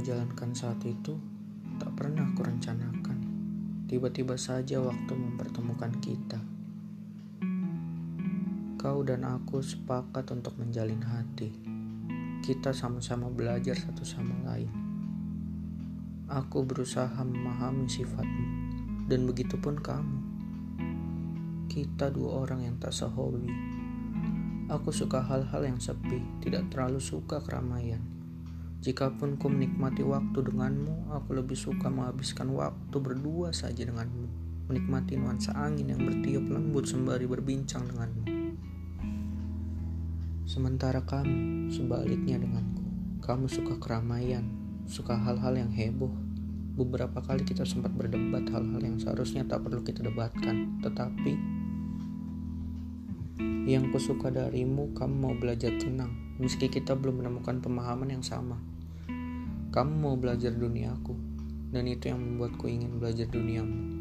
kujalankan saat itu tak pernah kurencanakan. Tiba-tiba saja waktu mempertemukan kita. Kau dan aku sepakat untuk menjalin hati. Kita sama-sama belajar satu sama lain. Aku berusaha memahami sifatmu, dan begitupun kamu. Kita dua orang yang tak sehobi. Aku suka hal-hal yang sepi, tidak terlalu suka keramaian. Jikapun ku menikmati waktu denganmu, aku lebih suka menghabiskan waktu berdua saja denganmu. Menikmati nuansa angin yang bertiup lembut sembari berbincang denganmu. Sementara kamu sebaliknya denganku. Kamu suka keramaian, suka hal-hal yang heboh. Beberapa kali kita sempat berdebat hal-hal yang seharusnya tak perlu kita debatkan, tetapi yang kusuka darimu, kamu mau belajar tenang, meski kita belum menemukan pemahaman yang sama. Kamu mau belajar duniaku, dan itu yang membuatku ingin belajar duniamu.